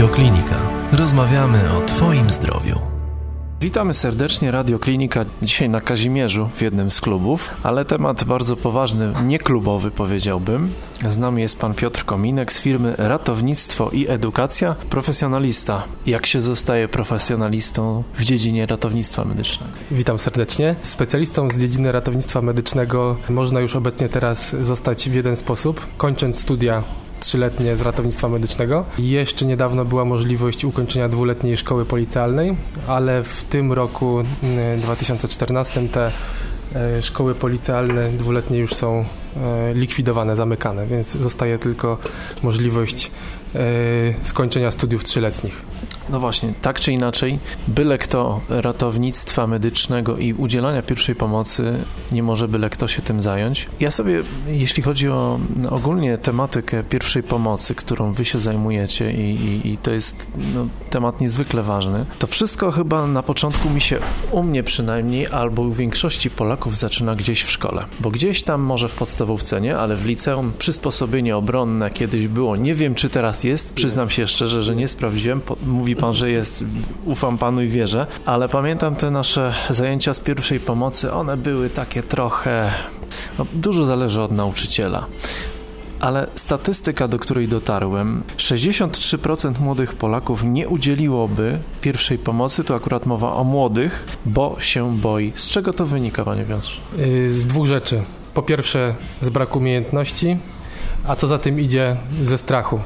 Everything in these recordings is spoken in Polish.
Radioklinika. Rozmawiamy o Twoim zdrowiu. Witamy serdecznie, Radioklinika dzisiaj na Kazimierzu w jednym z klubów, ale temat bardzo poważny, nieklubowy powiedziałbym. Z nami jest pan Piotr Kominek z firmy Ratownictwo i Edukacja, profesjonalista. Jak się zostaje profesjonalistą w dziedzinie ratownictwa medycznego? Witam serdecznie. Specjalistą z dziedziny ratownictwa medycznego można już obecnie teraz zostać w jeden sposób, kończąc studia trzyletnie z ratownictwa medycznego. Jeszcze niedawno była możliwość ukończenia dwuletniej szkoły policjalnej, ale w tym roku 2014 mm, te e, szkoły policjalne dwuletnie już są e, likwidowane, zamykane, więc zostaje tylko możliwość e, skończenia studiów trzyletnich. No właśnie, tak czy inaczej, byle kto ratownictwa medycznego i udzielania pierwszej pomocy nie może byle kto się tym zająć. Ja sobie, jeśli chodzi o ogólnie tematykę pierwszej pomocy, którą wy się zajmujecie i, i, i to jest no, temat niezwykle ważny, to wszystko chyba na początku mi się, u mnie przynajmniej, albo u większości Polaków zaczyna gdzieś w szkole. Bo gdzieś tam może w podstawówce nie, ale w liceum przysposobienie obronne kiedyś było. Nie wiem, czy teraz jest, przyznam się szczerze, że nie sprawdziłem. Mówi pan, że jest, ufam panu i wierzę, ale pamiętam te nasze zajęcia z pierwszej pomocy, one były takie trochę, no, dużo zależy od nauczyciela. Ale statystyka, do której dotarłem, 63% młodych Polaków nie udzieliłoby pierwszej pomocy, tu akurat mowa o młodych, bo się boi. Z czego to wynika, panie Piotrze? Y, z dwóch rzeczy. Po pierwsze z braku umiejętności, a co za tym idzie ze strachu.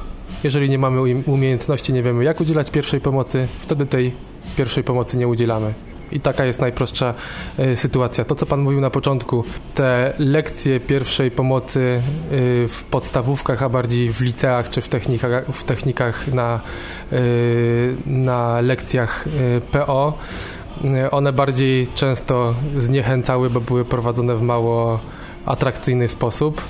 Jeżeli nie mamy umiejętności, nie wiemy jak udzielać pierwszej pomocy, wtedy tej pierwszej pomocy nie udzielamy. I taka jest najprostsza y, sytuacja. To, co Pan mówił na początku, te lekcje pierwszej pomocy y, w podstawówkach, a bardziej w liceach czy w technikach, w technikach na, y, na lekcjach PO, one bardziej często zniechęcały, bo były prowadzone w mało atrakcyjny sposób.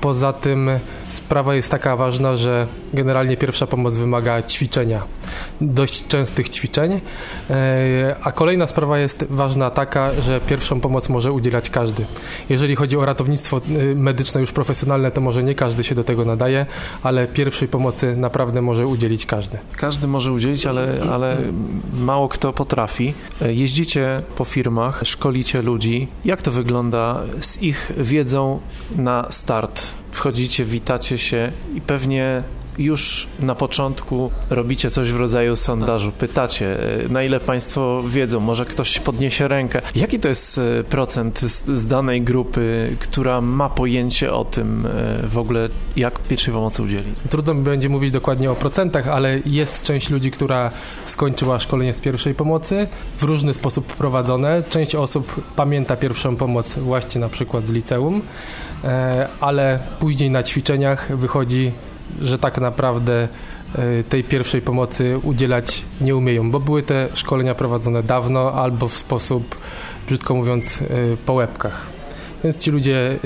Poza tym sprawa jest taka ważna, że generalnie pierwsza pomoc wymaga ćwiczenia, dość częstych ćwiczeń, e, a kolejna sprawa jest ważna taka, że pierwszą pomoc może udzielać każdy. Jeżeli chodzi o ratownictwo e, medyczne już profesjonalne, to może nie każdy się do tego nadaje, ale pierwszej pomocy naprawdę może udzielić każdy. Każdy może udzielić, ale, ale mało kto potrafi. E, jeździcie po firmach, szkolicie ludzi. Jak to wygląda z ich wiedzą na start? Wchodzicie, witacie się i pewnie już na początku robicie coś w rodzaju sondażu, pytacie, e, na ile Państwo wiedzą, może ktoś podniesie rękę. Jaki to jest e, procent z, z danej grupy, która ma pojęcie o tym e, w ogóle, jak pierwszej pomocy udzielić? Trudno mi będzie mówić dokładnie o procentach, ale jest część ludzi, która skończyła szkolenie z pierwszej pomocy, w różny sposób prowadzone. Część osób pamięta pierwszą pomoc właśnie na przykład z liceum, ale później na ćwiczeniach wychodzi że tak naprawdę e, tej pierwszej pomocy udzielać nie umieją, bo były te szkolenia prowadzone dawno albo w sposób, brzydko mówiąc, e, po łebkach. Więc ci ludzie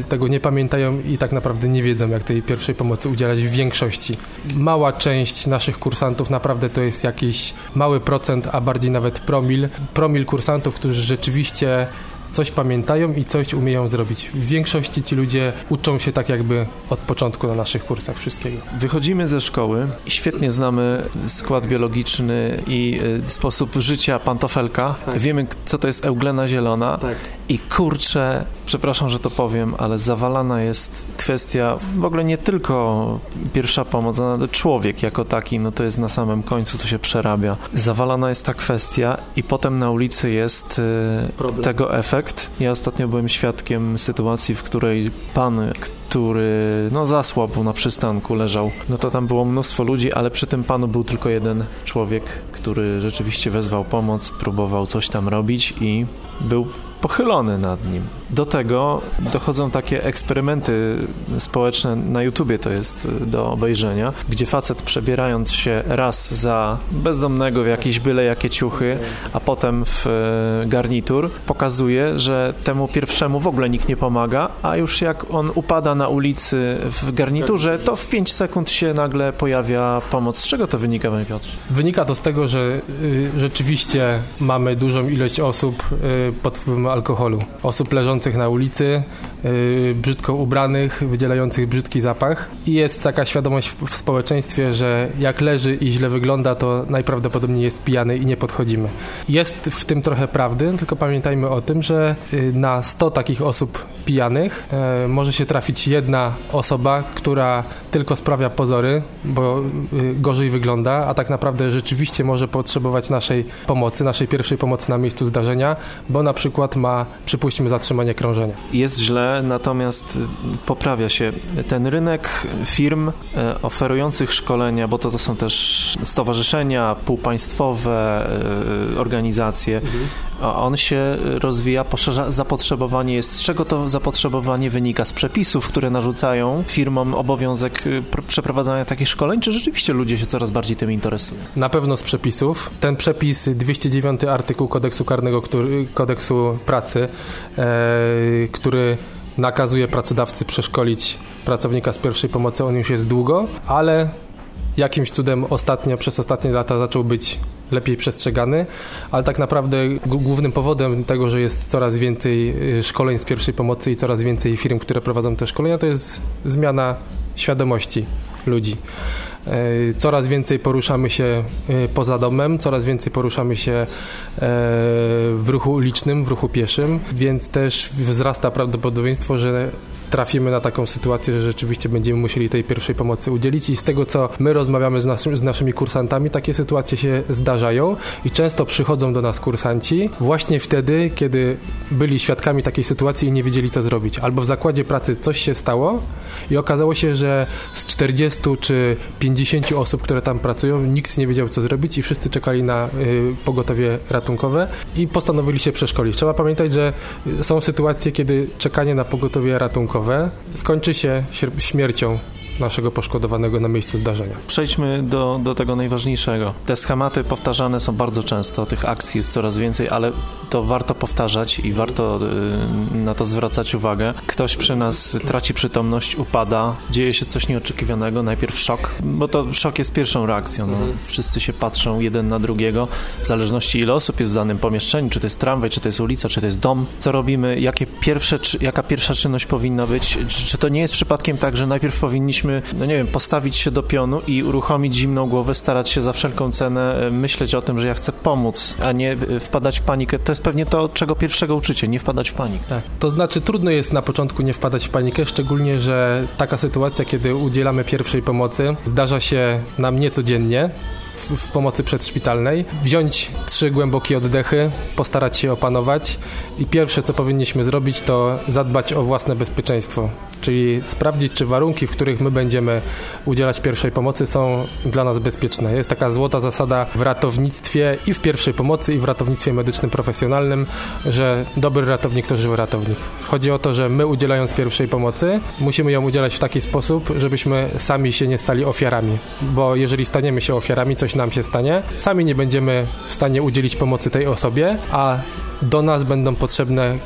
e, tego nie pamiętają i tak naprawdę nie wiedzą, jak tej pierwszej pomocy udzielać w większości. Mała część naszych kursantów naprawdę to jest jakiś mały procent, a bardziej nawet promil. Promil kursantów, którzy rzeczywiście coś pamiętają i coś umieją zrobić. W większości ci ludzie uczą się tak jakby od początku na naszych kursach wszystkiego. Wychodzimy ze szkoły i świetnie znamy skład biologiczny i e, sposób życia pantofelka. Tak. Wiemy, co to jest euglena zielona tak. i kurczę, przepraszam, że to powiem, ale zawalana jest kwestia w ogóle nie tylko pierwsza pomoc, ale człowiek jako taki, no to jest na samym końcu, to się przerabia. Zawalana jest ta kwestia i potem na ulicy jest e, tego efekt ja ostatnio byłem świadkiem sytuacji, w której pan, który no, zasłabł na przystanku, leżał, no to tam było mnóstwo ludzi, ale przy tym panu był tylko jeden człowiek, który rzeczywiście wezwał pomoc, próbował coś tam robić i był pochylony nad nim. Do tego dochodzą takie eksperymenty społeczne, na YouTubie to jest do obejrzenia, gdzie facet przebierając się raz za bezdomnego w jakieś byle jakie ciuchy, a potem w e, garnitur, pokazuje, że temu pierwszemu w ogóle nikt nie pomaga, a już jak on upada na ulicy w garniturze, to w 5 sekund się nagle pojawia pomoc. Z czego to wynika, panie Piotrze? Wynika to z tego, że y, rzeczywiście mamy dużą ilość osób y, pod wpływem alkoholu. Osób leżących stojących na ulicy, brzydko ubranych, wydzielających brzydki zapach. I jest taka świadomość w, w, społeczeństwie, że jak leży i źle wygląda, to najprawdopodobniej jest pijany i nie podchodzimy. Jest w tym trochę prawdy, tylko pamiętajmy o tym, że yy, na 100 takich osób pijanych yy, może się trafić jedna osoba, która tylko sprawia pozory, bo gorzej wygląda, a tak naprawdę rzeczywiście może potrzebować naszej pomocy, naszej pierwszej pomocy na miejscu zdarzenia, bo na przykład ma, przypuśćmy, zatrzymanie krążenia. Jest źle, natomiast y, poprawia się ten rynek firm e, oferujących szkolenia, bo to, to są też stowarzyszenia półpaństwowe, e, organizacje. Mhm. On się rozwija, poszerza, zapotrzebowanie jest. Z czego to zapotrzebowanie wynika? Z przepisów, które narzucają firmom obowiązek y, przeprowadzania takich szkoleń, czy rzeczywiście ludzie się coraz bardziej tym interesują? Na pewno z przepisów. Ten przepis 209 artykuł kodeksu karnego, który, kodeksu pracy, e, który nakazuje pracodawcy przeszkolić pracownika z pierwszej pomocy, on już jest długo, ale jakimś cudem ostatnio, przez ostatnie lata zaczął być lepiej przestrzegany, ale tak naprawdę głównym powodem tego, że jest coraz więcej y, szkoleń z pierwszej pomocy i coraz więcej firm, które prowadzą te szkolenia, to jest zmiana świadomości ludzi. E, coraz więcej poruszamy się e, poza domem, coraz więcej poruszamy się e, w ruchu ulicznym, w ruchu pieszym, więc też wzrasta prawdopodobieństwo, że trafimy na taką sytuację, że rzeczywiście będziemy musieli tej pierwszej pomocy udzielić i z tego, co my rozmawiamy z, nas, z naszymi kursantami, takie sytuacje się zdarzają i często przychodzą do nas kursanci właśnie wtedy, kiedy byli świadkami takiej sytuacji i nie wiedzieli, co zrobić. Albo w zakładzie pracy coś się stało i okazało się, że z 40 czy 50 osób, które tam pracują, nikt nie wiedział, co zrobić i wszyscy czekali na y, pogotowie ratunkowe i postanowili się przeszkolić. Trzeba pamiętać, że są sytuacje, kiedy czekanie na pogotowie ratunkowe skończy się śmiercią naszego poszkodowanego na miejscu zdarzenia. Przejdźmy do, do tego najważniejszego. Te schematy powtarzane są bardzo często, tych akcji jest coraz więcej, ale to warto powtarzać i warto y, na to zwracać uwagę. Ktoś przy nas traci przytomność, upada, dzieje się coś nieoczekiwanego, najpierw szok, bo to szok jest pierwszą reakcją. No. Mhm. Wszyscy się patrzą jeden na drugiego, w zależności ile osób jest w danym pomieszczeniu, czy to jest tramwaj, czy to jest ulica, czy to jest dom, co robimy, jakie pierwsze, jaka pierwsza czynność powinna być, czy, czy to nie jest przypadkiem tak, że najpierw powinniśmy powinniśmy, no nie wiem, postawić się do pionu i uruchomić zimną głowę, starać się za wszelką cenę e, myśleć o tym, że ja chcę pomóc, a nie e, wpadać w panikę. To jest pewnie to, czego pierwszego uczycie, nie wpadać w panikę. Tak. To znaczy trudno jest na początku nie wpadać w panikę, szczególnie, że taka sytuacja, kiedy udzielamy pierwszej pomocy, zdarza się nam niecodziennie w, pomocy przedszpitalnej, wziąć trzy głębokie oddechy, postarać się opanować i pierwsze, co powinniśmy zrobić, to zadbać o własne bezpieczeństwo, czyli sprawdzić, czy warunki, w których my będziemy udzielać pierwszej pomocy są dla nas bezpieczne. Jest taka złota zasada w ratownictwie i w pierwszej pomocy i w ratownictwie medycznym profesjonalnym, że dobry ratownik to żywy ratownik. Chodzi o to, że my udzielając pierwszej pomocy, musimy ją udzielać w taki sposób, żebyśmy sami się nie stali ofiarami, bo jeżeli staniemy się ofiarami, coś nam się stanie, sami nie będziemy w stanie udzielić pomocy tej osobie, a do nas będą potrzebne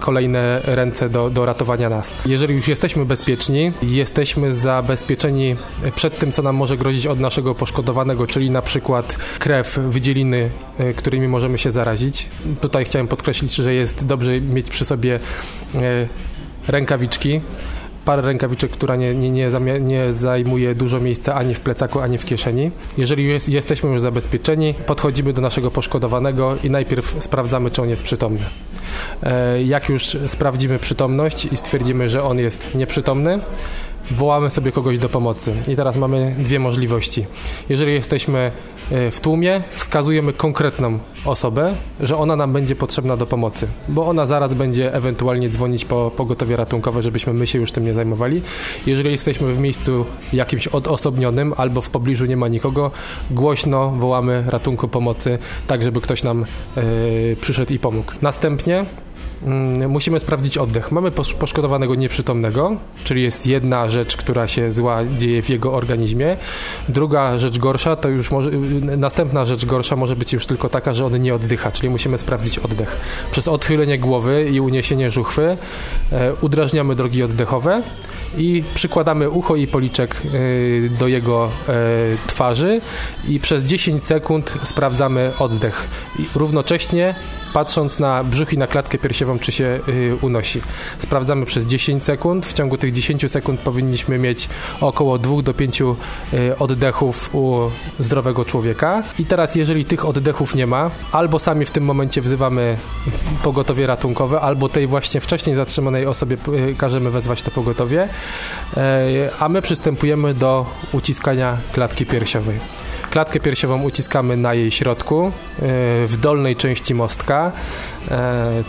kolejne ręce do, do ratowania nas. Jeżeli już jesteśmy bezpieczni, jesteśmy zabezpieczeni przed tym, co nam może grozić od naszego poszkodowanego, czyli na przykład krew, wydzieliny, e, którymi możemy się zarazić. Tutaj chciałem podkreślić, że jest dobrze mieć przy sobie e, rękawiczki, parę rękawiczek, która nie, nie, nie, nie, zajmuje dużo miejsca ani w plecaku, ani w kieszeni. Jeżeli jest, jesteśmy już zabezpieczeni, podchodzimy do naszego poszkodowanego i najpierw sprawdzamy, czy on jest przytomny. E, jak już sprawdzimy przytomność i stwierdzimy, że on jest nieprzytomny, wołamy sobie kogoś do pomocy. I teraz mamy dwie możliwości. Jeżeli jesteśmy e, w tłumie, wskazujemy konkretną osobę, że ona nam będzie potrzebna do pomocy, bo ona zaraz będzie ewentualnie dzwonić po pogotowie ratunkowe, żebyśmy my się już tym nie zajmowali. Jeżeli jesteśmy w miejscu jakimś odosobnionym albo w pobliżu nie ma nikogo, głośno wołamy ratunku pomocy, tak żeby ktoś nam yy, przyszedł i pomógł. Następnie musimy sprawdzić oddech. Mamy poszkodowanego nieprzytomnego, czyli jest jedna rzecz, która się zła dzieje w jego organizmie. Druga rzecz gorsza to już może, następna rzecz gorsza może być już tylko taka, że on nie oddycha, czyli musimy sprawdzić oddech. Przez odchylenie głowy i uniesienie żuchwy e, udrażniamy drogi oddechowe i przykładamy ucho i policzek e, do jego e, twarzy i przez 10 sekund sprawdzamy oddech. I równocześnie patrząc na brzuch i na klatkę piersiową czy się unosi. Sprawdzamy przez 10 sekund. W ciągu tych 10 sekund powinniśmy mieć około 2 do 5 oddechów u zdrowego człowieka. I teraz, jeżeli tych oddechów nie ma, albo sami w tym momencie wzywamy pogotowie ratunkowe, albo tej właśnie wcześniej zatrzymanej osobie każemy wezwać to pogotowie, a my przystępujemy do uciskania klatki piersiowej. Klatkę piersiową uciskamy na jej środku, e, w dolnej części mostka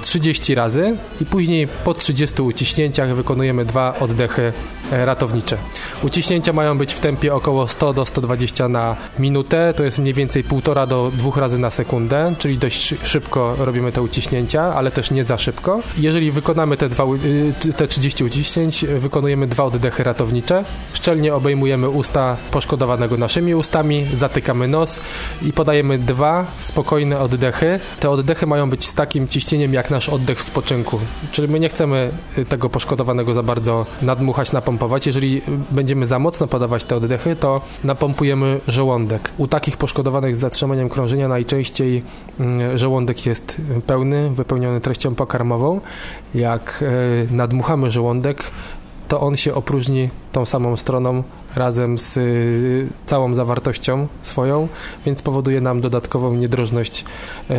30 e, razy i później po 30 uciśnięciach wykonujemy dwa oddechy e, ratownicze. Uciśnięcia mają być w tempie około 100 do 120 na minutę, to jest mniej więcej 1,5 do 2 razy na sekundę, czyli dość szybko robimy te uciśnięcia, ale też nie za szybko. Jeżeli wykonamy te, dwa, te 30 uciśnięć, wykonujemy dwa oddechy ratownicze, szczelnie obejmujemy usta poszkodowanego naszymi ustami, zatykamy nos i podajemy dwa spokojne oddechy. Te oddechy mają być z takim ciśnieniem jak nasz oddech w spoczynku. Czyli my nie chcemy y, tego poszkodowanego za bardzo nadmuchać, napompować. Jeżeli będziemy za mocno podawać te oddechy, to napompujemy żołądek. U takich poszkodowanych z zatrzymaniem krążenia najczęściej mm, żołądek jest pełny, wypełniony treścią pokarmową. Jak y, nadmuchamy żołądek, to on się opróżni tą samą stroną razem z y, całą zawartością swoją, więc powoduje nam dodatkową niedrożność e,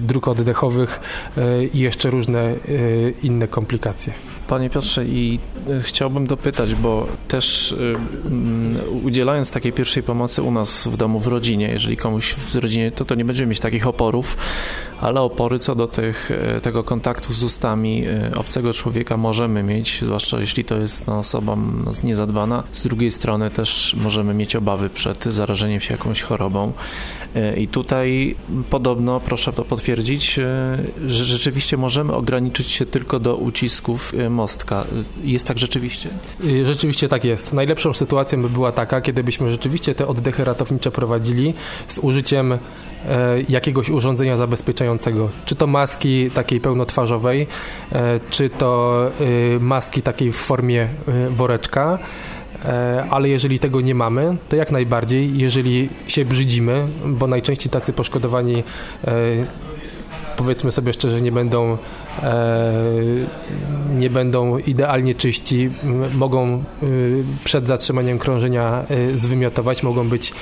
dróg oddechowych e, i jeszcze różne e, inne komplikacje. Panie Piotrze, i chciałbym dopytać, bo też um, udzielając takiej pierwszej pomocy u nas w domu, w rodzinie, jeżeli komuś w rodzinie, to to nie będziemy mieć takich oporów, ale opory co do tych, tego kontaktu z ustami obcego człowieka możemy mieć, zwłaszcza jeśli to jest no, osoba no, niezadbana. Z drugiej strony też możemy mieć obawy przed zarażeniem się jakąś chorobą. E, I tutaj podobno, proszę to potwierdzić, e, że rzeczywiście możemy ograniczyć się tylko do ucisków e, mostka. Jest tak rzeczywiście? Rzeczywiście tak jest. Najlepszą sytuacją by była taka, kiedy byśmy rzeczywiście te oddechy ratownicze prowadzili z użyciem jakiegoś urządzenia zabezpieczającego. Czy to maski takiej pełnotwarzowej, czy to maski takiej w formie woreczka. E, ale jeżeli tego nie mamy, to jak najbardziej, jeżeli się brzydzimy, bo najczęściej tacy poszkodowani e, powiedzmy sobie szczerze, nie będą, e, nie będą idealnie czyści, mogą przed zatrzymaniem krążenia zwymiotować, mogą być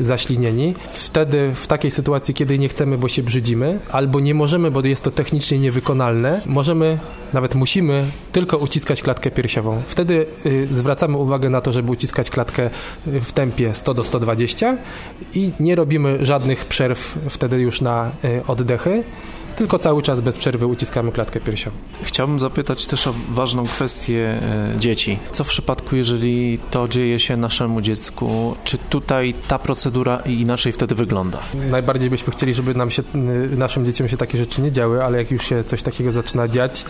zaślinieni. Wtedy w takiej sytuacji, kiedy nie chcemy, bo się brzydzimy, albo nie możemy, bo jest to technicznie niewykonalne, możemy nawet musimy tylko uciskać klatkę piersiową. Wtedy y, zwracamy uwagę na to, żeby uciskać klatkę y, w tempie 100 do 120 i nie robimy żadnych przerw wtedy już na y, oddechy tylko cały czas bez przerwy uciskamy klatkę piersiową. Chciałbym zapytać też o ważną kwestię e, dzieci. Co w przypadku, jeżeli to dzieje się naszemu dziecku? Czy tutaj ta procedura inaczej wtedy wygląda? Najbardziej byśmy chcieli, żeby nam się, naszym dzieciom się takie rzeczy nie działy, ale jak już się coś takiego zaczyna dziać,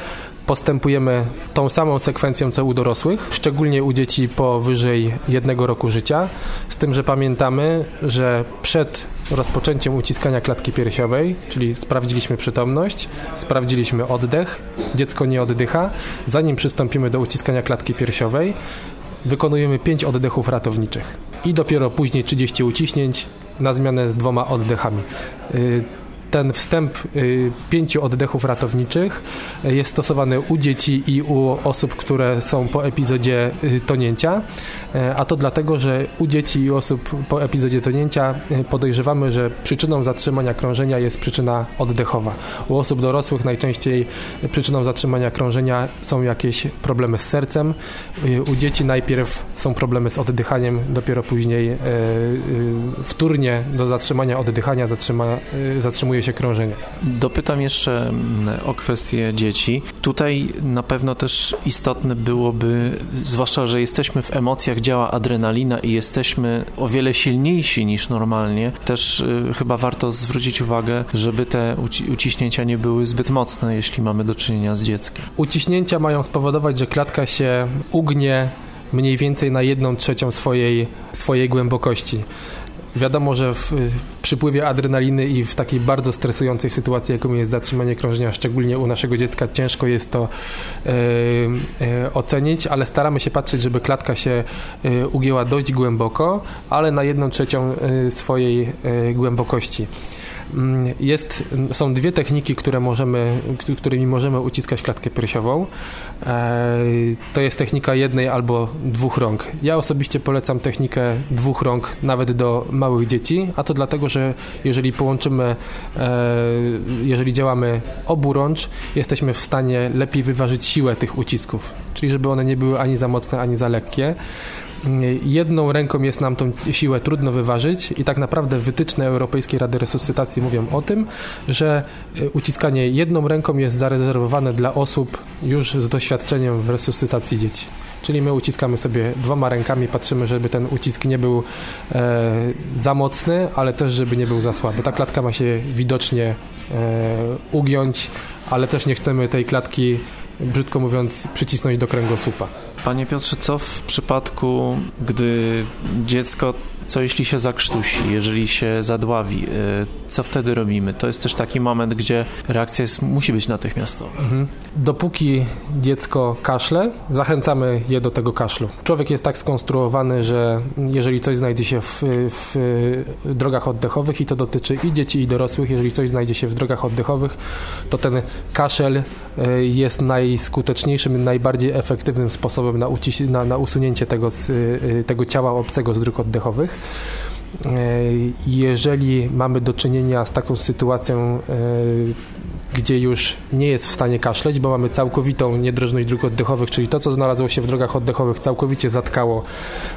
postępujemy tą samą sekwencją co u dorosłych, szczególnie u dzieci powyżej jednego roku życia, z tym, że pamiętamy, że przed rozpoczęciem uciskania klatki piersiowej, czyli sprawdziliśmy przytomność, sprawdziliśmy oddech, dziecko nie oddycha. Zanim przystąpimy do uciskania klatki piersiowej, wykonujemy 5 oddechów ratowniczych i dopiero później 30 uciśnięć na zmianę z dwoma oddechami. Ten wstęp y, pięciu oddechów ratowniczych y, jest stosowany u dzieci i u osób, które są po epizodzie y, tonięcia, a to dlatego, że u dzieci i osób po epizodzie tonięcia podejrzewamy, że przyczyną zatrzymania krążenia jest przyczyna oddechowa. U osób dorosłych najczęściej przyczyną zatrzymania krążenia są jakieś problemy z sercem. U dzieci najpierw są problemy z oddychaniem, dopiero później wtórnie do zatrzymania oddychania zatrzyma, zatrzymuje się krążenie. Dopytam jeszcze mm, o kwestię dzieci. Tutaj na pewno też istotne byłoby, zwłaszcza, że jesteśmy w emocjach, działa adrenalina i jesteśmy o wiele silniejsi niż normalnie. Też y, chyba warto zwrócić uwagę, żeby te uci uciśnięcia nie były zbyt mocne, jeśli mamy do czynienia z dzieckiem. Uciśnięcia mają spowodować, że klatka się ugnie mniej więcej na jedną trzecią swojej, swojej głębokości. Wiadomo, że w, w przypływie adrenaliny i w takiej bardzo stresującej sytuacji, jaką jest zatrzymanie krążenia, szczególnie u naszego dziecka, ciężko jest to e, e, ocenić, ale staramy się patrzeć, żeby klatka się e, ugięła dość głęboko, ale na jedną trzecią swojej głębokości. Mm, jest, są dwie techniki, które możemy, którymi możemy uciskać klatkę piersiową. E, to jest technika jednej albo dwóch rąk. Ja osobiście polecam technikę dwóch rąk nawet do małych dzieci, a to dlatego, że jeżeli połączymy, e, jeżeli działamy oburącz, jesteśmy w stanie lepiej wyważyć siłę tych ucisków, czyli żeby one nie były ani za mocne, ani za lekkie. Jedną ręką jest nam tą siłę trudno wyważyć i tak naprawdę wytyczne Europejskiej Rady Resuscytacji mówią o tym, że e, uciskanie jedną ręką jest zarezerwowane dla osób już z doświadczeniem w resuscytacji dzieci. Czyli my uciskamy sobie dwoma rękami, patrzymy, żeby ten ucisk nie był e, za mocny, ale też żeby nie był za słaby. Ta klatka ma się widocznie e, ugiąć, ale też nie chcemy tej klatki brzydko mówiąc, przycisnąć do kręgosłupa. Panie Piotrze, co w przypadku, gdy dziecko co jeśli się zakrztusi, jeżeli się zadławi, y, co wtedy robimy? To jest też taki moment, gdzie reakcja jest, musi być natychmiastowa. Mhm. Dopóki dziecko kaszle, zachęcamy je do tego kaszlu. Człowiek jest tak skonstruowany, że jeżeli coś znajdzie się w, w drogach oddechowych i to dotyczy i dzieci, i dorosłych, jeżeli coś znajdzie się w drogach oddechowych, to ten kaszel y, jest najskuteczniejszym, najbardziej efektywnym sposobem na, na, na usunięcie tego, z, y, tego ciała obcego z dróg oddechowych. E, jeżeli mamy do czynienia z taką sytuacją, e, gdzie już nie jest w stanie kaszleć, bo mamy całkowitą niedrożność dróg oddechowych, czyli to, co znalazło się w drogach oddechowych, całkowicie zatkało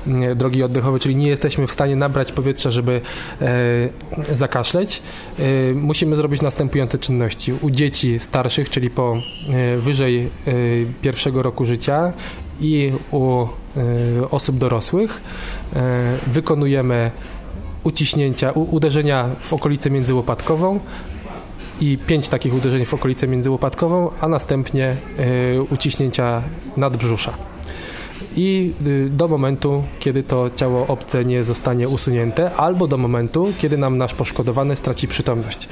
mm, drogi oddechowe, czyli nie jesteśmy w stanie nabrać powietrza, żeby e, zakaszleć, musimy zrobić następujące czynności. U dzieci starszych, czyli po wyżej pierwszego roku życia i u E, osób dorosłych. E, wykonujemy uciśnięcia, uderzenia w okolicę międzyłopatkową i pięć takich uderzeń w okolicę międzyłopatkową, a następnie e, uciśnięcia nadbrzusza. I y, do momentu, kiedy to ciało obce nie zostanie usunięte, albo do momentu, kiedy nam nasz poszkodowany straci przytomność.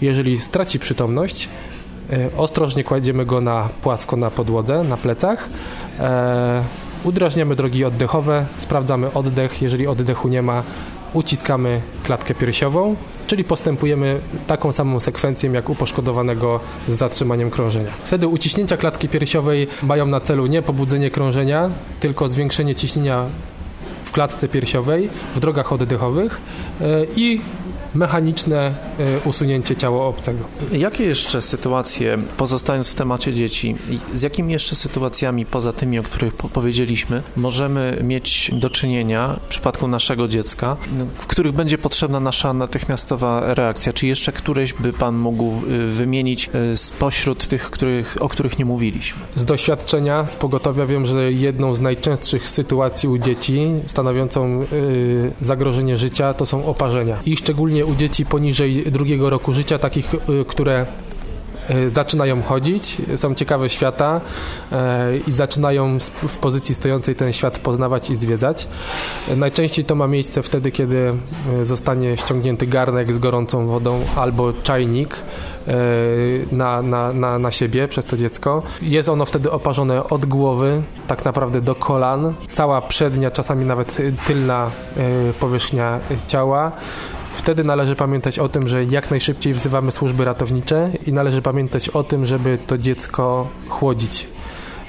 Jeżeli straci przytomność, ostrożnie kładziemy go na płasko na podłodze, na plecach Udrażniamy drogi oddechowe, sprawdzamy oddech. Jeżeli oddechu nie ma, uciskamy klatkę piersiową, czyli postępujemy taką samą sekwencją jak u poszkodowanego z zatrzymaniem krążenia. Wtedy uciśnięcia klatki piersiowej mają na celu nie pobudzenie krążenia, tylko zwiększenie ciśnienia w klatce piersiowej, w drogach oddechowych e, i mechaniczne e, usunięcie ciała obcego. Jakie jeszcze sytuacje, pozostając w temacie dzieci, z jakimi jeszcze sytuacjami poza tymi, o których powiedzieliśmy, możemy mieć do czynienia w przypadku naszego dziecka, w których będzie potrzebna nasza natychmiastowa reakcja? Czy jeszcze któreś by Pan mógł wymienić e, spośród tych, których, o których nie mówiliśmy? Z doświadczenia, z pogotowia wiem, że jedną z najczęstszych sytuacji u dzieci stanowiącą zagrożenie życia to są oparzenia. I szczególnie u dzieci poniżej drugiego roku życia, takich, y, które y, zaczynają chodzić, są ciekawe świata y, i zaczynają w pozycji stojącej ten świat poznawać i zwiedzać. Najczęściej to ma miejsce wtedy, kiedy zostanie ściągnięty garnek z gorącą wodą albo czajnik na, na, na, na siebie przez to dziecko. Jest ono wtedy oparzone od głowy, tak naprawdę do kolan. Cała przednia, czasami nawet tylna powierzchnia ciała Wtedy należy pamiętać o tym, że jak najszybciej wzywamy służby ratownicze i należy pamiętać o tym, żeby to dziecko chłodzić.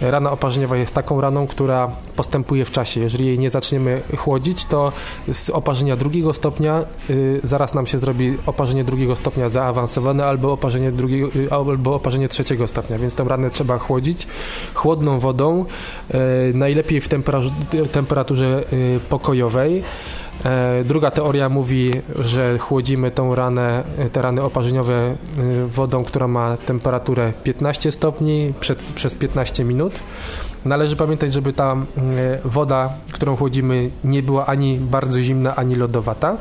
Rana oparzeniowa jest taką raną, która postępuje w czasie. Jeżeli jej nie zaczniemy chłodzić, to z oparzenia drugiego stopnia y, zaraz nam się zrobi oparzenie drugiego stopnia zaawansowane albo oparzenie, drugiego, y, albo oparzenie trzeciego stopnia, więc tę ranę trzeba chłodzić chłodną wodą, y, najlepiej w temperaturze y, pokojowej. E, druga teoria mówi, że chłodzimy tą ranę, te rany oparzeniowe e, wodą, która ma temperaturę 15 stopni przed, przez 15 minut. Należy pamiętać, żeby ta e, woda, którą chłodzimy, nie była ani bardzo zimna, ani lodowata.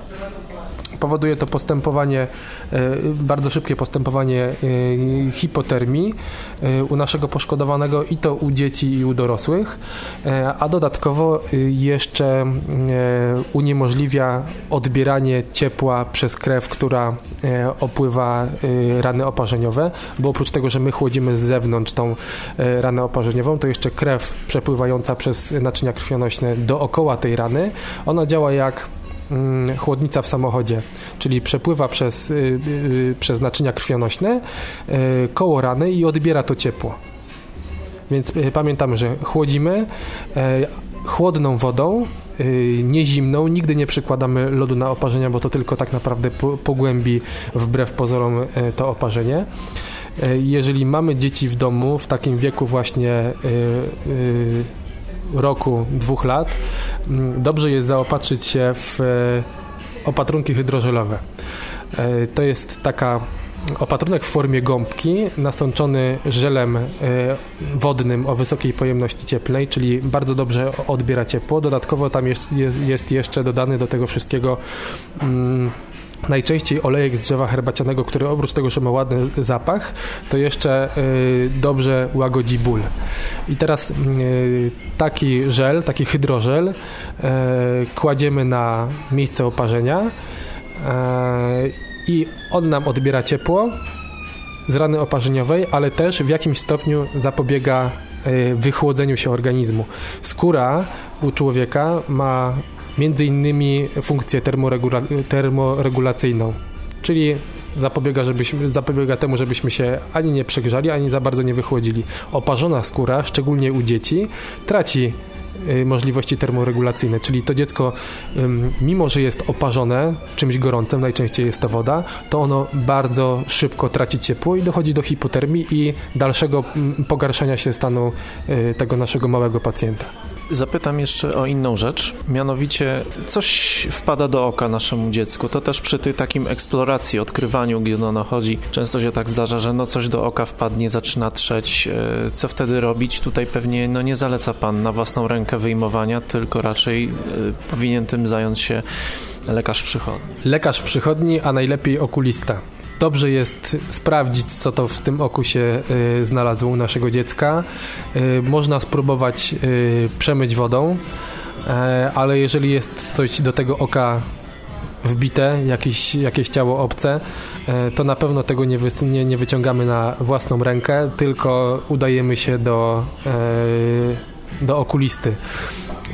Powoduje to postępowanie, e, bardzo szybkie postępowanie e, hipotermii e, u naszego poszkodowanego i to u dzieci i u dorosłych, a dodatkowo jeszcze uniemożliwia odbieranie ciepła przez krew, która opływa rany oparzeniowe, bo oprócz tego, że my chłodzimy z zewnątrz tą ranę oparzeniową, to jeszcze krew przepływająca przez naczynia krwionośne dookoła tej rany, ona działa jak chłodnica w samochodzie, czyli przepływa przez, przez naczynia krwionośne koło rany i odbiera to ciepło. Więc pamiętamy, że chłodzimy chłodną wodą, nie zimną, nigdy nie przykładamy lodu na oparzenia, bo to tylko tak naprawdę pogłębi wbrew pozorom to oparzenie. Jeżeli mamy dzieci w domu w takim wieku właśnie e, e, roku, dwóch lat, mm, dobrze jest zaopatrzyć się w opatrunki hydrożelowe. To jest taka opatrunek w formie gąbki nasączony żelem wodnym o wysokiej pojemności cieplnej, czyli bardzo dobrze odbiera ciepło. Dodatkowo tam jest, jest jeszcze dodany do tego wszystkiego mm, najczęściej olejek z drzewa herbacianego, który oprócz tego, że ma ładny zapach, to jeszcze y, dobrze łagodzi ból. I teraz y, taki żel, taki hydrożel y, kładziemy na miejsce oparzenia i on nam odbiera ciepło z rany oparzeniowej, ale też w jakimś stopniu zapobiega wychłodzeniu się organizmu. Skóra u człowieka ma między innymi funkcję termoregula termoregulacyjną, czyli zapobiega, żebyśmy, zapobiega temu, żebyśmy się ani nie przegrzali, ani za bardzo nie wychłodzili. Oparzona skóra, szczególnie u dzieci, traci y, możliwości termoregulacyjne, czyli to dziecko, mimo że jest oparzone czymś gorącym, najczęściej jest to woda, to ono bardzo szybko traci ciepło i dochodzi do hipotermii i dalszego pogarszania się stanu y, tego naszego małego pacjenta. Zapytam jeszcze o inną rzecz, mianowicie coś wpada do oka naszemu dziecku. To też przy tej takim eksploracji, odkrywaniu, gdzie ono chodzi, często się tak zdarza, że no coś do oka wpadnie, zaczyna trzeć. E, co wtedy robić? Tutaj pewnie no nie zaleca pan na własną rękę wyjmowania, tylko raczej e, powinien tym zająć się lekarz przychodni. Lekarz przychodni, a najlepiej okulista dobrze jest sprawdzić, co to w tym oku się y, znalazło u naszego dziecka. Y, można spróbować y, przemyć wodą, ale jeżeli jest coś do tego oka wbite, jakieś, jakieś ciało obce, to na pewno tego nie, wy, nie, nie wyciągamy na własną rękę, tylko udajemy się do, do okulisty.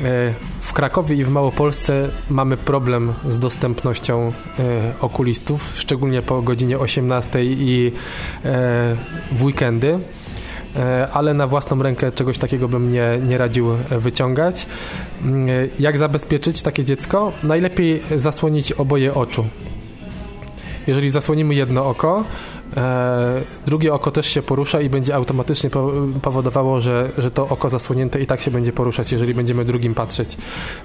E, w Krakowie i w Małopolsce mamy problem z dostępnością e, okulistów, szczególnie po godzinie 18 i e, w weekendy ale na własną rękę czegoś takiego bym nie, nie radził wyciągać. Jak zabezpieczyć takie dziecko? Najlepiej zasłonić oboje oczu. Jeżeli zasłonimy jedno oko, e, drugie oko też się porusza i będzie automatycznie powodowało, że, że to oko zasłonięte i tak się będzie poruszać, jeżeli będziemy drugim patrzeć.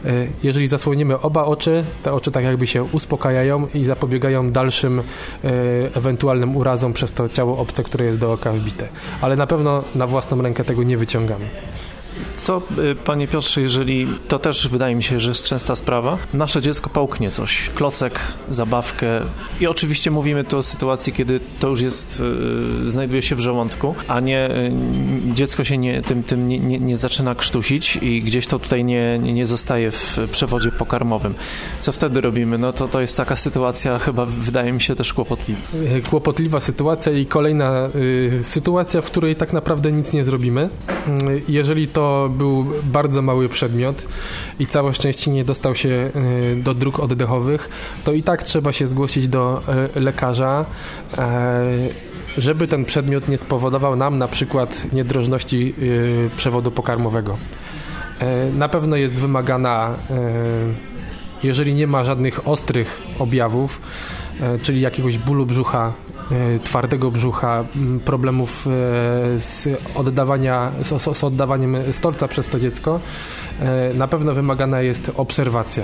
E, jeżeli zasłonimy oba oczy, te oczy tak jakby się uspokajają i zapobiegają dalszym e, ewentualnym urazom przez to ciało obce, które jest do oka wbite. Ale na pewno na własną rękę tego nie wyciągamy. Co, y, panie Piotrze, jeżeli to też wydaje mi się, że jest częsta sprawa, nasze dziecko pałknie coś, klocek, zabawkę i oczywiście mówimy tu o sytuacji, kiedy to już jest, yy, znajduje się w żołądku, a nie yy, dziecko się nie, tym, tym nie, nie, nie, zaczyna krztusić i gdzieś to tutaj nie, nie zostaje w przewodzie pokarmowym. Co wtedy robimy? No to to jest taka sytuacja chyba wydaje mi się też kłopotliwa. Kłopotliwa sytuacja i kolejna y, sytuacja, w której tak naprawdę nic nie zrobimy. Y, jeżeli to był bardzo mały przedmiot i całe szczęście nie dostał się e, do dróg oddechowych, to i tak trzeba się zgłosić do e, lekarza, e, żeby ten przedmiot nie spowodował nam na przykład niedrożności przewodu pokarmowego. Na pewno jest wymagana, jeżeli nie ma żadnych ostrych objawów, czyli jakiegoś bólu brzucha twardego brzucha, problemów e, z, oddawania, z, z oddawaniem stolca przez to dziecko, e, na pewno wymagana jest obserwacja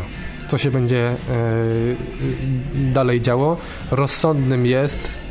co się będzie dalej działo. Rozsądnym jest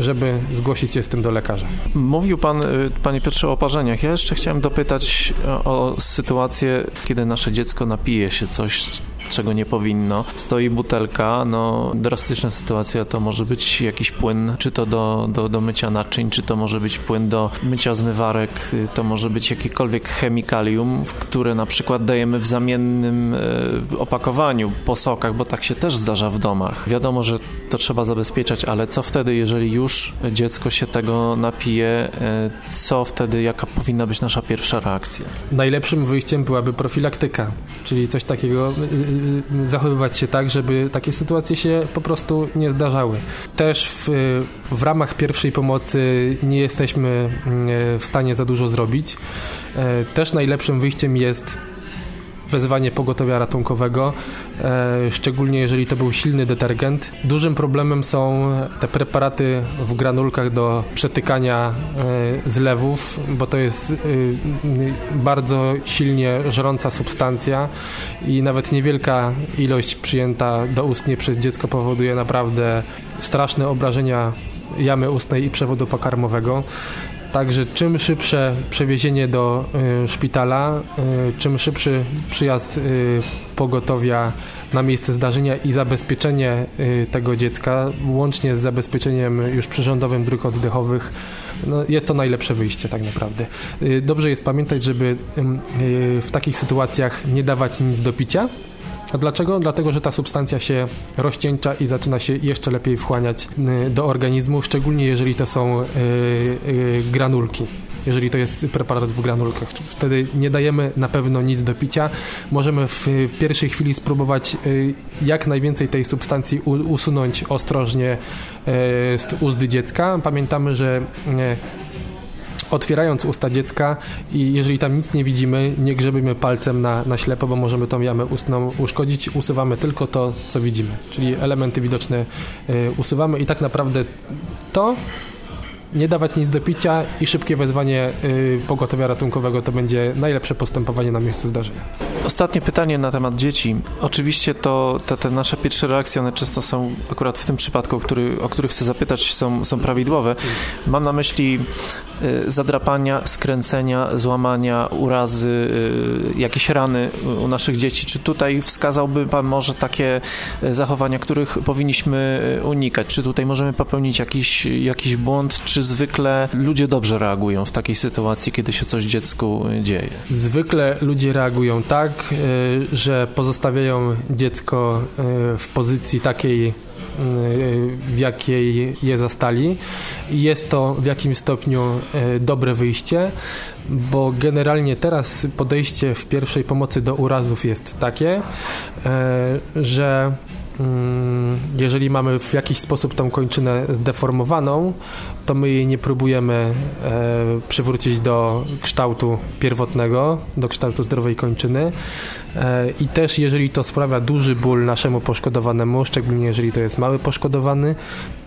żeby zgłosić się z tym do lekarza. Mówił pan, panie Piotrze, o oparzeniach. Ja jeszcze chciałem dopytać o sytuację, kiedy nasze dziecko napije się coś, czego nie powinno. Stoi butelka, no drastyczna sytuacja to może być jakiś płyn, czy to do, do, do mycia naczyń, czy to może być płyn do mycia zmywarek, to może być jakiekolwiek chemikalium, które na przykład dajemy w zamiennym e, opakowaniu po sokach, bo tak się też zdarza w domach. Wiadomo, że to trzeba zabezpieczać, ale co wtedy, jeżeli już dziecko się tego napije, e, co wtedy, jaka powinna być nasza pierwsza reakcja? Najlepszym wyjściem byłaby profilaktyka, czyli coś takiego zachowywać się tak, żeby takie sytuacje się po prostu nie zdarzały. Też w, w ramach pierwszej pomocy nie jesteśmy w stanie za dużo zrobić. Też najlepszym wyjściem jest wezwanie pogotowia ratunkowego, e, szczególnie jeżeli to był silny detergent. Dużym problemem są te preparaty w granulkach do przetykania e, zlewów, bo to jest e, bardzo silnie żrąca substancja i nawet niewielka ilość przyjęta do ustnie przez dziecko powoduje naprawdę straszne obrażenia jamy ustnej i przewodu pokarmowego. Także czym szybsze przewiezienie do y, szpitala, y, czym szybszy przyjazd y, pogotowia na miejsce zdarzenia i zabezpieczenie y, tego dziecka, łącznie z zabezpieczeniem już przyrządowym dróg oddechowych, no jest to najlepsze wyjście tak naprawdę. Y, dobrze jest pamiętać, żeby y, w takich sytuacjach nie dawać nic do picia, a dlaczego? Dlatego, że ta substancja się rozcieńcza i zaczyna się jeszcze lepiej wchłaniać y, do organizmu, szczególnie jeżeli to są y, y, granulki jeżeli to jest preparat w granulkach. Wtedy nie dajemy na pewno nic do picia. Możemy w pierwszej chwili spróbować jak najwięcej tej substancji usunąć ostrożnie z ust dziecka. Pamiętamy, że otwierając usta dziecka i jeżeli tam nic nie widzimy, nie grzebimy palcem na, na ślepo, bo możemy tą jamę ustną uszkodzić. Usuwamy tylko to, co widzimy, czyli elementy widoczne y, usuwamy i tak naprawdę to nie dawać nic do picia i szybkie wezwanie y, pogotowia ratunkowego to będzie najlepsze postępowanie na miejscu zdarzenia. Ostatnie pytanie na temat dzieci. Oczywiście to te, te nasze pierwsze reakcje, one często są akurat w tym przypadku, który, o których chcę zapytać, są, są prawidłowe. Mam na myśli y, zadrapania, skręcenia, złamania, urazy, y, jakieś rany u naszych dzieci. Czy tutaj wskazałby Pan może takie y, zachowania, których powinniśmy unikać? Czy tutaj możemy popełnić jakiś, jakiś błąd, czy zwykle ludzie dobrze reagują w takiej sytuacji, kiedy się coś dziecku dzieje? Zwykle ludzie reagują tak, e, że pozostawiają dziecko e, w pozycji takiej, e, w jakiej je zastali. Jest to w jakimś stopniu dobre wyjście, bo generalnie teraz podejście w pierwszej pomocy do urazów jest takie, że jeżeli mamy w jakiś sposób tą kończynę zdeformowaną, to my jej nie próbujemy e, przywrócić do kształtu pierwotnego, do kształtu zdrowej kończyny. E, I też jeżeli to sprawia duży ból naszemu poszkodowanemu, szczególnie jeżeli to jest mały poszkodowany,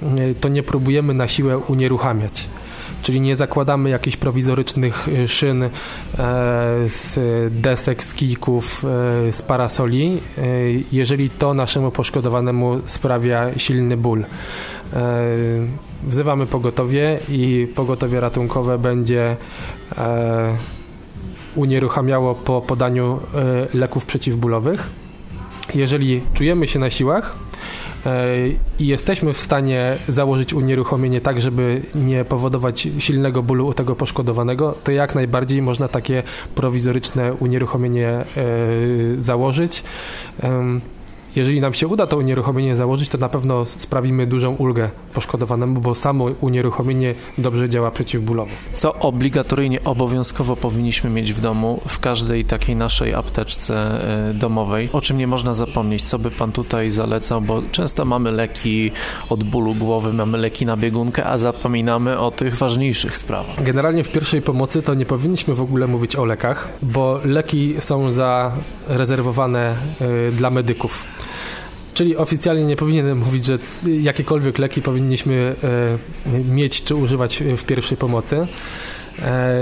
e, to nie próbujemy na siłę unieruchamiać czyli nie zakładamy jakichś prowizorycznych y, szyn e, z desek, z kijków, e, z parasoli, e, jeżeli to naszemu poszkodowanemu sprawia silny ból. Wzywamy pogotowie i pogotowie ratunkowe będzie unieruchamiało po podaniu leków przeciwbólowych. Jeżeli czujemy się na siłach, i jesteśmy w stanie założyć unieruchomienie tak, żeby nie powodować silnego bólu u tego poszkodowanego, to jak najbardziej można takie prowizoryczne unieruchomienie e, założyć. Jeżeli nam się uda to unieruchomienie założyć, to na pewno sprawimy dużą ulgę poszkodowanemu, bo samo unieruchomienie dobrze działa przeciwbólowo. Co obligatoryjnie, obowiązkowo powinniśmy mieć w domu, w każdej takiej naszej apteczce e, domowej? O czym nie można zapomnieć? Co by Pan tutaj zalecał? Bo często mamy leki od bólu głowy, mamy leki na biegunkę, a zapominamy o tych ważniejszych sprawach. Generalnie w pierwszej pomocy to nie powinniśmy w ogóle mówić o lekach, bo leki są zarezerwowane y, dla medyków. Czyli oficjalnie nie powinienem mówić, że jakiekolwiek leki powinniśmy e, mieć czy używać w pierwszej pomocy. E,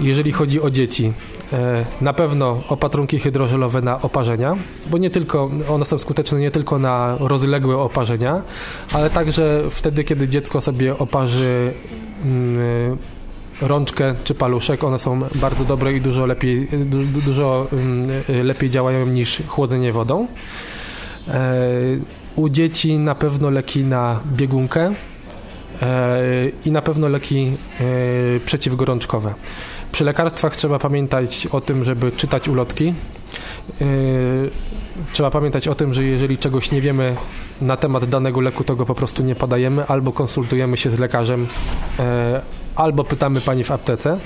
jeżeli chodzi o dzieci, e, na pewno opatrunki hydrożelowe na oparzenia, bo nie tylko one są skuteczne nie tylko na rozległe oparzenia, ale także wtedy, kiedy dziecko sobie oparzy mm, rączkę czy paluszek, one są bardzo dobre i dużo lepiej, dużo mm, lepiej działają niż chłodzenie wodą. E, u dzieci na pewno leki na biegunkę e, i na pewno leki e, przeciwgorączkowe. Przy lekarstwach trzeba pamiętać o tym, żeby czytać ulotki. Trzeba pamiętać o tym, że jeżeli czegoś nie wiemy na temat danego leku, to go po prostu nie podajemy, albo konsultujemy się z lekarzem, albo pytamy pani w aptece.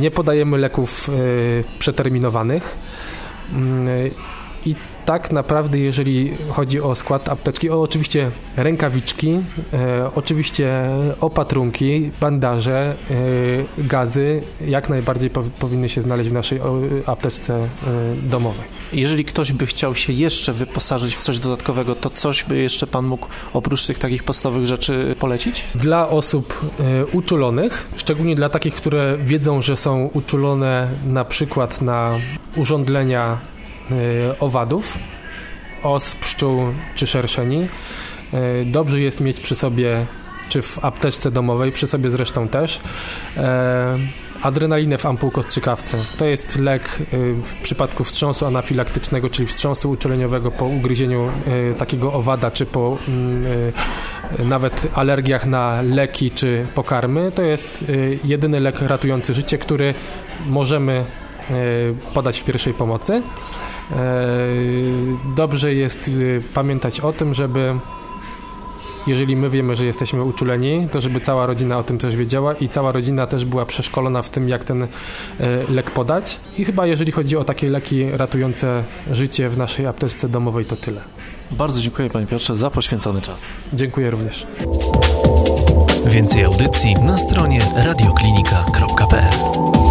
Nie podajemy leków przeterminowanych. Mm, I tak naprawdę, jeżeli chodzi o skład apteczki, o oczywiście rękawiczki, e, oczywiście opatrunki, bandaże, e, gazy, jak najbardziej pow powinny się znaleźć w naszej o, apteczce e, domowej. Jeżeli ktoś by chciał się jeszcze wyposażyć w coś dodatkowego, to coś by jeszcze Pan mógł oprócz tych takich podstawowych rzeczy polecić? Dla osób e, uczulonych, szczególnie dla takich, które wiedzą, że są uczulone na przykład na urządlenia owadów, osp, pszczół czy szerszeni, e, dobrze jest mieć przy sobie, czy w apteczce domowej, przy sobie zresztą też, e, adrenalinę w ampułko strzykawce. To jest lek y, w przypadku wstrząsu anafilaktycznego, czyli wstrząsu uczuleniowego po ugryzieniu y, takiego owada, czy po mm, y, nawet alergiach na leki czy pokarmy. To jest jedyny lek ratujący życie, który możemy podać w pierwszej pomocy. Dobrze jest pamiętać o tym, żeby jeżeli my wiemy, że jesteśmy uczuleni, to żeby cała rodzina o tym też wiedziała i cała rodzina też była przeszkolona w tym, jak ten e, lek podać. I chyba jeżeli chodzi o takie leki ratujące życie w naszej apteczce domowej, to tyle. Bardzo dziękuję Panie Piotrze za poświęcony czas. Dziękuję również. Więcej audycji na stronie radioklinika.pl